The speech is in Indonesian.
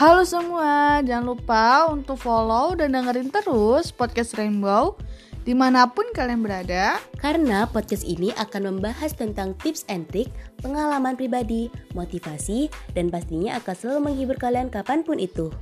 Halo semua, jangan lupa untuk follow dan dengerin terus podcast Rainbow di mana pun kalian berada. Karena podcast ini akan membahas tentang tips and trik, pengalaman pribadi, motivasi, dan pastinya akan selalu menghibur kalian kapan pun itu.